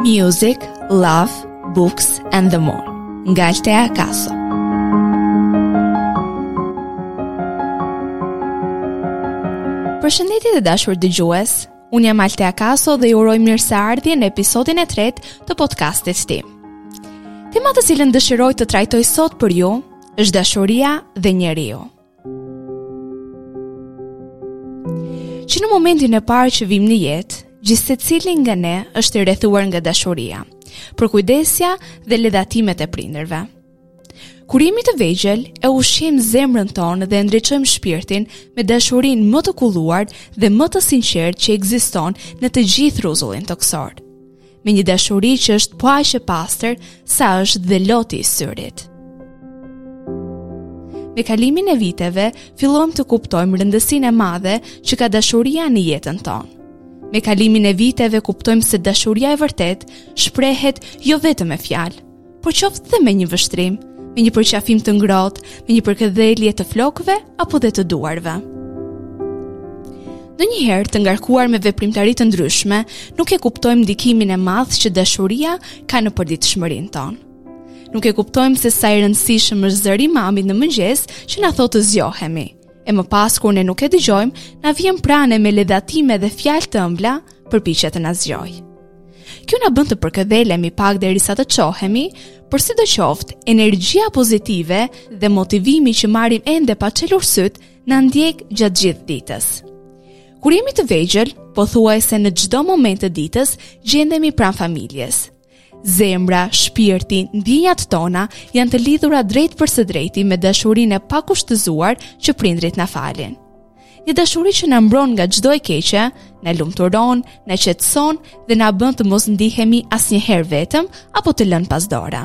Music, Love, Books and the More nga Altea Kaso. Përshëndetje të dashur dëgjues. Unë jam Altea Kaso dhe ju uroj mirëseardhje në episodin e tretë të podcastit tim. Tema të cilën dëshiroj të trajtoj sot për ju është dashuria dhe njeriu. Që në momentin e parë që vijmë në jetë, gjithsecili nga ne është i rrethuar nga dashuria, përkujdesja dhe ledhatimet e prindërve. Kur jemi të vegjël e ushqejmë zemrën tonë dhe ndriçojmë shpirtin me dashurinë më të kulluar dhe më të sinqertë që ekziston në të gjithë rruzullin tokësor. me një dashuri që është po aq e pastër sa është dhe loti i syrit. Me kalimin e viteve, fillojmë të kuptojmë rëndësinë e madhe që ka dashuria në jetën tonë. Me kalimin e viteve kuptojmë se dashuria e vërtetë shprehet jo vetëm me fjalë, por qoftë dhe me një vështrim, me një përqafim të ngrohtë, me një përkëdhelje të flokëve apo dhe të duarve. Ndonjëherë të ngarkuar me veprimtari të ndryshme, nuk e kuptojmë ndikimin e madh që dashuria ka në përditshmërinë tonë. Nuk e kuptojmë se sa i rëndësishëm është zëri i mamit në mëngjes që na thotë të zgjohemi. E më pas kur ne nuk e dëgjojmë, na vjen pranë me ledhatime dhe fjalë të ëmbla, përpiqet të na zgjojë. Kjo na bën të përkëdhelemi pak derisa të çohemi, por sidoqoftë, energjia pozitive dhe motivimi që marrim ende pa çelur sytë na ndjek gjatë gjithë ditës. Kur jemi të vegjël, pothuajse në çdo moment të ditës gjendemi pranë familjes. Zemra, shpirti, ndjenjat tona janë të lidhura drejtpërsëdrejti me dashurinë e pakushtëzuar që prindërit na falin. Një dashuri që na mbron nga çdo e keqe, na lumturon, na qetëson dhe na bën të mos ndihemi asnjëherë vetëm apo të lënë pas dore.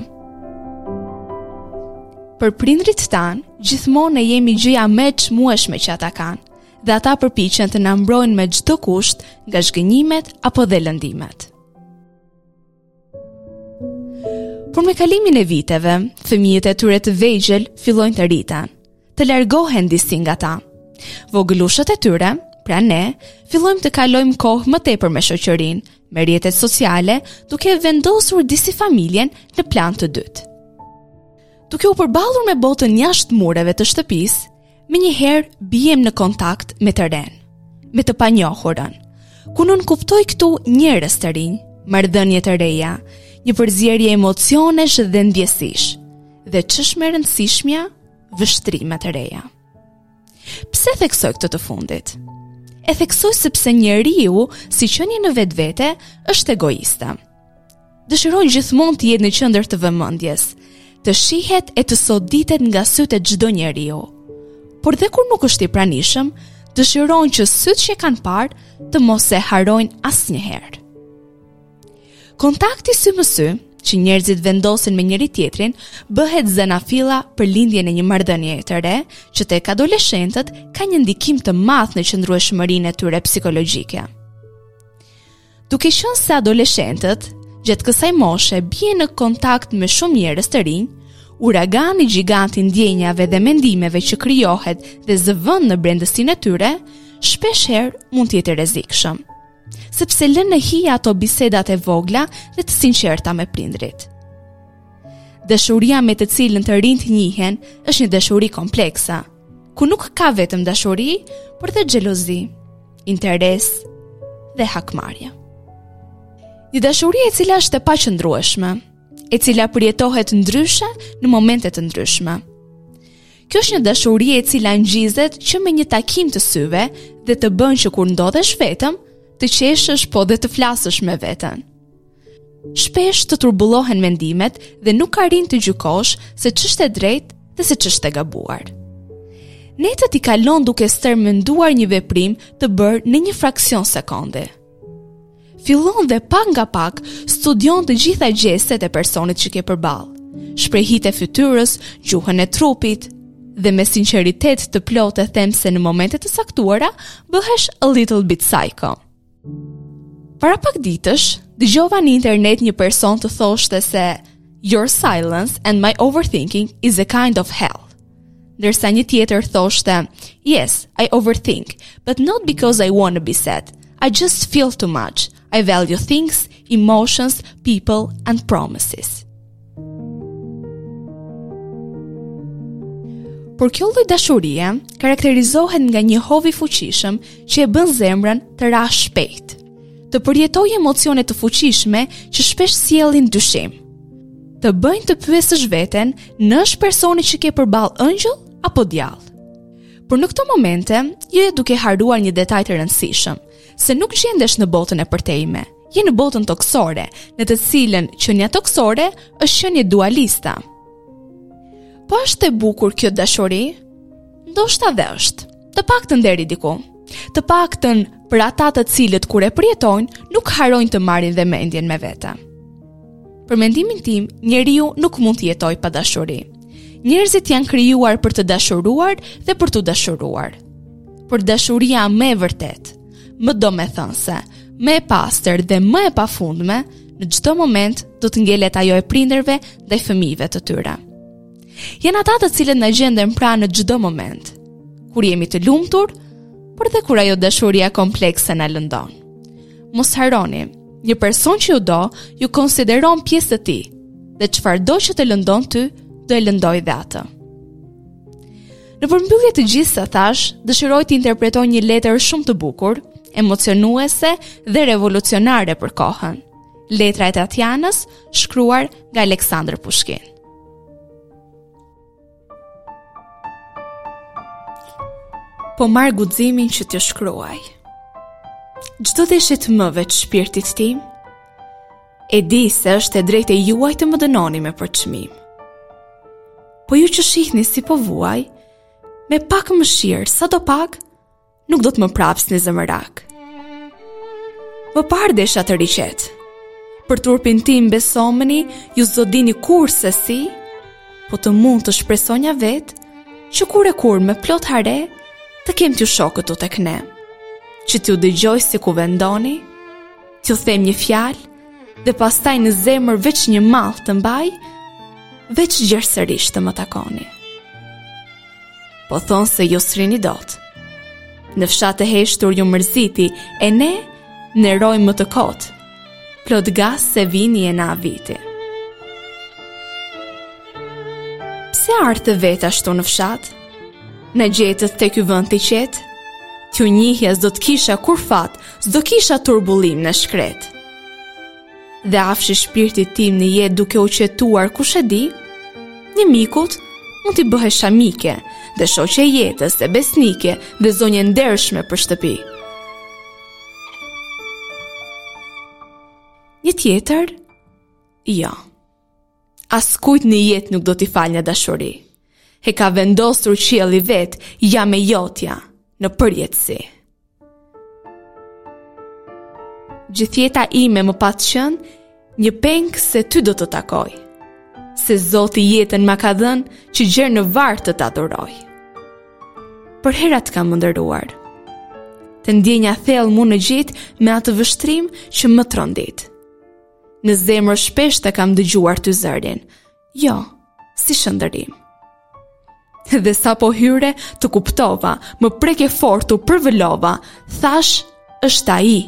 Për prindërit tanë, gjithmonë ne jemi gjëja më e çmueshme që ata kanë, dhe ata përpiqen të na mbrojnë me çdo kusht nga zhgënjimet apo dhe lëndimet. Por me kalimin e viteve, fëmijët e tyre të vegjël fillojnë të rriten, të largohen disi nga ta. Vogëlushët e tyre, pra ne, fillojmë të kalojmë kohë më tepër me shoqërinë, me rrjetet sociale, duke e vendosur disi familjen në plan të dytë. Duke u përballur me botën jashtë mureve të shtëpisë, Menjëherë biem në kontakt me të renë, me të panjohurën, ku nënkuptoj këtu njerëz të rinj, marrëdhënie të reja, një përzierje emocionesh dhe ndjesish, dhe ç'është më e rëndësishmja vështrime të reja. Pse theksoj këtë të fundit? E theksoj sepse njeriu, si qenie në vetvete, është egoiste. Dëshiron gjithmonë të jetë në qendër të vëmendjes, të shihet e të soditet nga sytë e çdo njeriu. Por dhe kur nuk është i pranishëm, dëshiron që sytë që e kanë parë të mos e harrojnë asnjëherë. Kontakti sy më sy, që njerëzit vendosin me njëri-tjetrin, bëhet zanafilla për lindjen e një marrëdhënieje të re, që tek adoleshentët ka një ndikim të madh në qëndrueshmërinë e tyre psikologjike. Duke qenë se adoleshentët gjatë kësaj moshe bien në kontakt me shumë njerëz të rinj, uragani gjigant i ndjenjave dhe mendimeve që krijohet dhe zë vend në brendësinë e tyre, shpeshherë mund të jetë i rrezikshëm, sepse lënë në hije ato bisedat e vogla dhe të sinqerta me prindërit. Dashuria me të cilën të rinjtë njihen është një dashuri komplekse, ku nuk ka vetëm dashuri, por dhe xhelozi. interes dhe hakmarrje. Një dashuri e cila është e paqëndrueshme, e cila përjetohet ndryshe në momente të ndryshme. Kjo është një dashuri e cila ngjizet që me një takim të syve dhe të bën që kur ndodhesh vetëm, të qeshësh po dhe të flasësh me veten. Shpesh të turbullohen mendimet dhe nuk arrin të gjykosh se ç'është e drejtë dhe se ç'është e gabuar. Netët i kalon duke stërmenduar një veprim të bërë në një fraksion sekonde. Fillon dhe pak nga pak studion të gjitha gjestet e personit që ke përballë, shprehitë e fytyrës, gjuhën e trupit, dhe me sinqeritet të plotë e them se në momente të caktuara bëhesh a little bit psycho. Para pak ditësh, dëgjova në internet një person të thoshte se Your silence and my overthinking is a kind of hell. Ndërsa një tjetër thoshte, Yes, I overthink, but not because I want to be sad. I just feel too much. I value things, emotions, people and promises. Por kjo lloj dashurie karakterizohet nga një hov i fuqishëm që e bën zemrën të rrahë shpejt, të përjetojë emocione të fuqishme që shpesh sjellin dyshim. Të bëjnë të pyesësh veten në është personi që ke përballë engjëll apo djall. Por në këto momente, je duke harruar një detaj të rëndësishëm, se nuk gjendesh në botën e përtejme, Je në botën tokësore, në të cilën qenia tokësore është qenie dualiste. Po është e bukur kjo dashuri? Ndoshta dhe është, të paktën deri diku. Të paktën për ata të cilët kur e përjetojnë, nuk harrojnë të marrin dhe mendjen me vete. Për mendimin tim, njeriu nuk mund të jetojë pa dashuri. Njerëzit janë krijuar për të dashuruar dhe për t'u dashuruar. Por dashuria më e vërtetë, Më domethënëse, më e pastër dhe më e pafundme, në çdo moment do të ngelet ajo e prindërve ndaj fëmijëve të tyre. Janë ata të cilët na gjenden pranë në çdo moment, kur jemi të lumtur, por dhe kur ajo dashuria komplekse na lëndon. Mos harroni, një person që ju do, ju konsideron pjesë të tij, dhe çfarëdo që të lëndon ty, do e lëndojë dhe atë. Në përmbyllje të gjithë sa thashë, dëshiroj të interpretoj një letër shumë të bukur, emocionuese dhe revolucionare për kohën. Letra e Tatjanës, shkruar nga Aleksandër Pushkin. Po marr guximin që t'ju shkruaj. Ç'do deshit më veç shpirtit tim, E di se është e drejtë e juaj të më dënoni me përçmim. Po ju që shihni si po vuaj, me pak mëshirë, sadopak, nuk do të më prapsni zemërak. Më parë desha të rri qetë, për turpin tim besomeni, ju s'do dinit kurrë se si, po të mund të shpresonja vetë që kur e kur me plot hare, të kem t'ju shoh këtu tek ne, që t'ju dëgjoj si kuvendoni, t'ju them një fjalë dhe pastaj në zemër veç një mall të mbaj, veç gjer sërish të më takoni. Po thonë se ju s'rrini dot. Në fshat të heshtur ju mërziti e ne që rrojmë më të kot, plot gaz se vini e na vitit. Pse ardhët vetë ashtu në fshat? Na gjetët te ky vend i qetë? T'ju njihja s'do të kisha kurrë fat S'do kisha turbullimn' e shkretë. Dhe afshi i shpirtit tim në jetë duke u qetuar kush e di, një mikut mund t'i bëhesha mike dhe shoqe e jetës dhe besnike dhe zonjë e ndershme për shtëpi. Një tjetër, jo. Askujt në jetë nuk do t'i fal dashuri. E ka vendosur qielli vetë, jam e jotja në përjetësi. Gjithë jeta ime më pat qenë një peng se ty do të takoja. Se Zoti jetën ma ka dhënë që gjer në varr të të adhuroj. Përhera të kam ëndërruar. Të ndjenja thellë mu në gji ti me atë vështrim që më trondit. Në zemër shpesh të kam dëgjuar ty zërin, jo, s'ish ëndërrim. Dhe sapo hyre, të kuptova, më preke fort, u përvëlova, thashë është ai,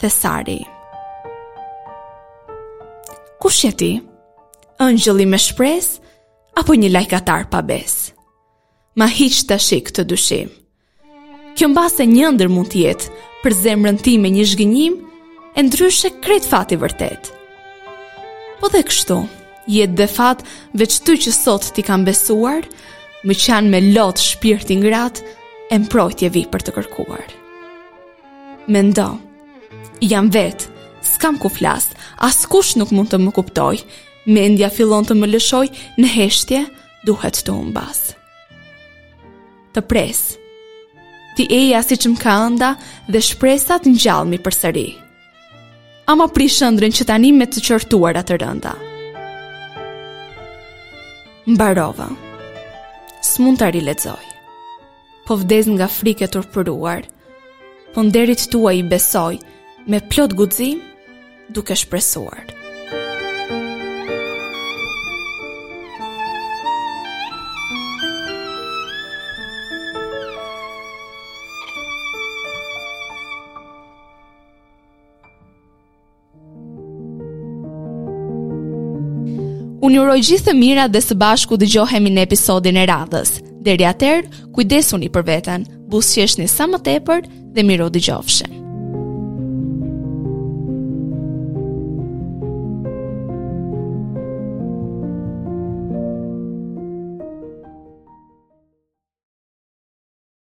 thesari. Kush je ti? Engjëlli me shpresë, apo një lajkatar pa besë? Ma hiq tashi këtë dyshim, Kjo mbase një ëndërr mund të jetë për zemrën time një zhgënjim, e ndryshe krejt fati i vërtetë. Po, dhe kështu, jetë dhe fat veç ty që sot t'i kam besuar, më qan me lot shpirti i ngratë, e mbrojtje vij për të kërkuar. Mendo, jam vetë, s'kam ku flas, askush nuk mund të më kuptojë, mendja fillon të më lëshojë në heshtje, duhet të humbas. të pres. Ti eja siç ma ka ënda dhe shpresat ngjallmi përsëri. A ma prish ëndrrën që tani me të qortuara të rënda. Mbarova. S'mund ta rilexoj. Po vdes nga frika e turpëruar, Po nderit tuaj i besoj me plot guxim duke shpresuar. Unë ju uroj gjithë të mirat dhe së bashku dëgjohemi në episodin e radhës. Deri atëherë, kujdesuni për veten, buzëqeshni sa më tepër dhe mirudëgjofshim.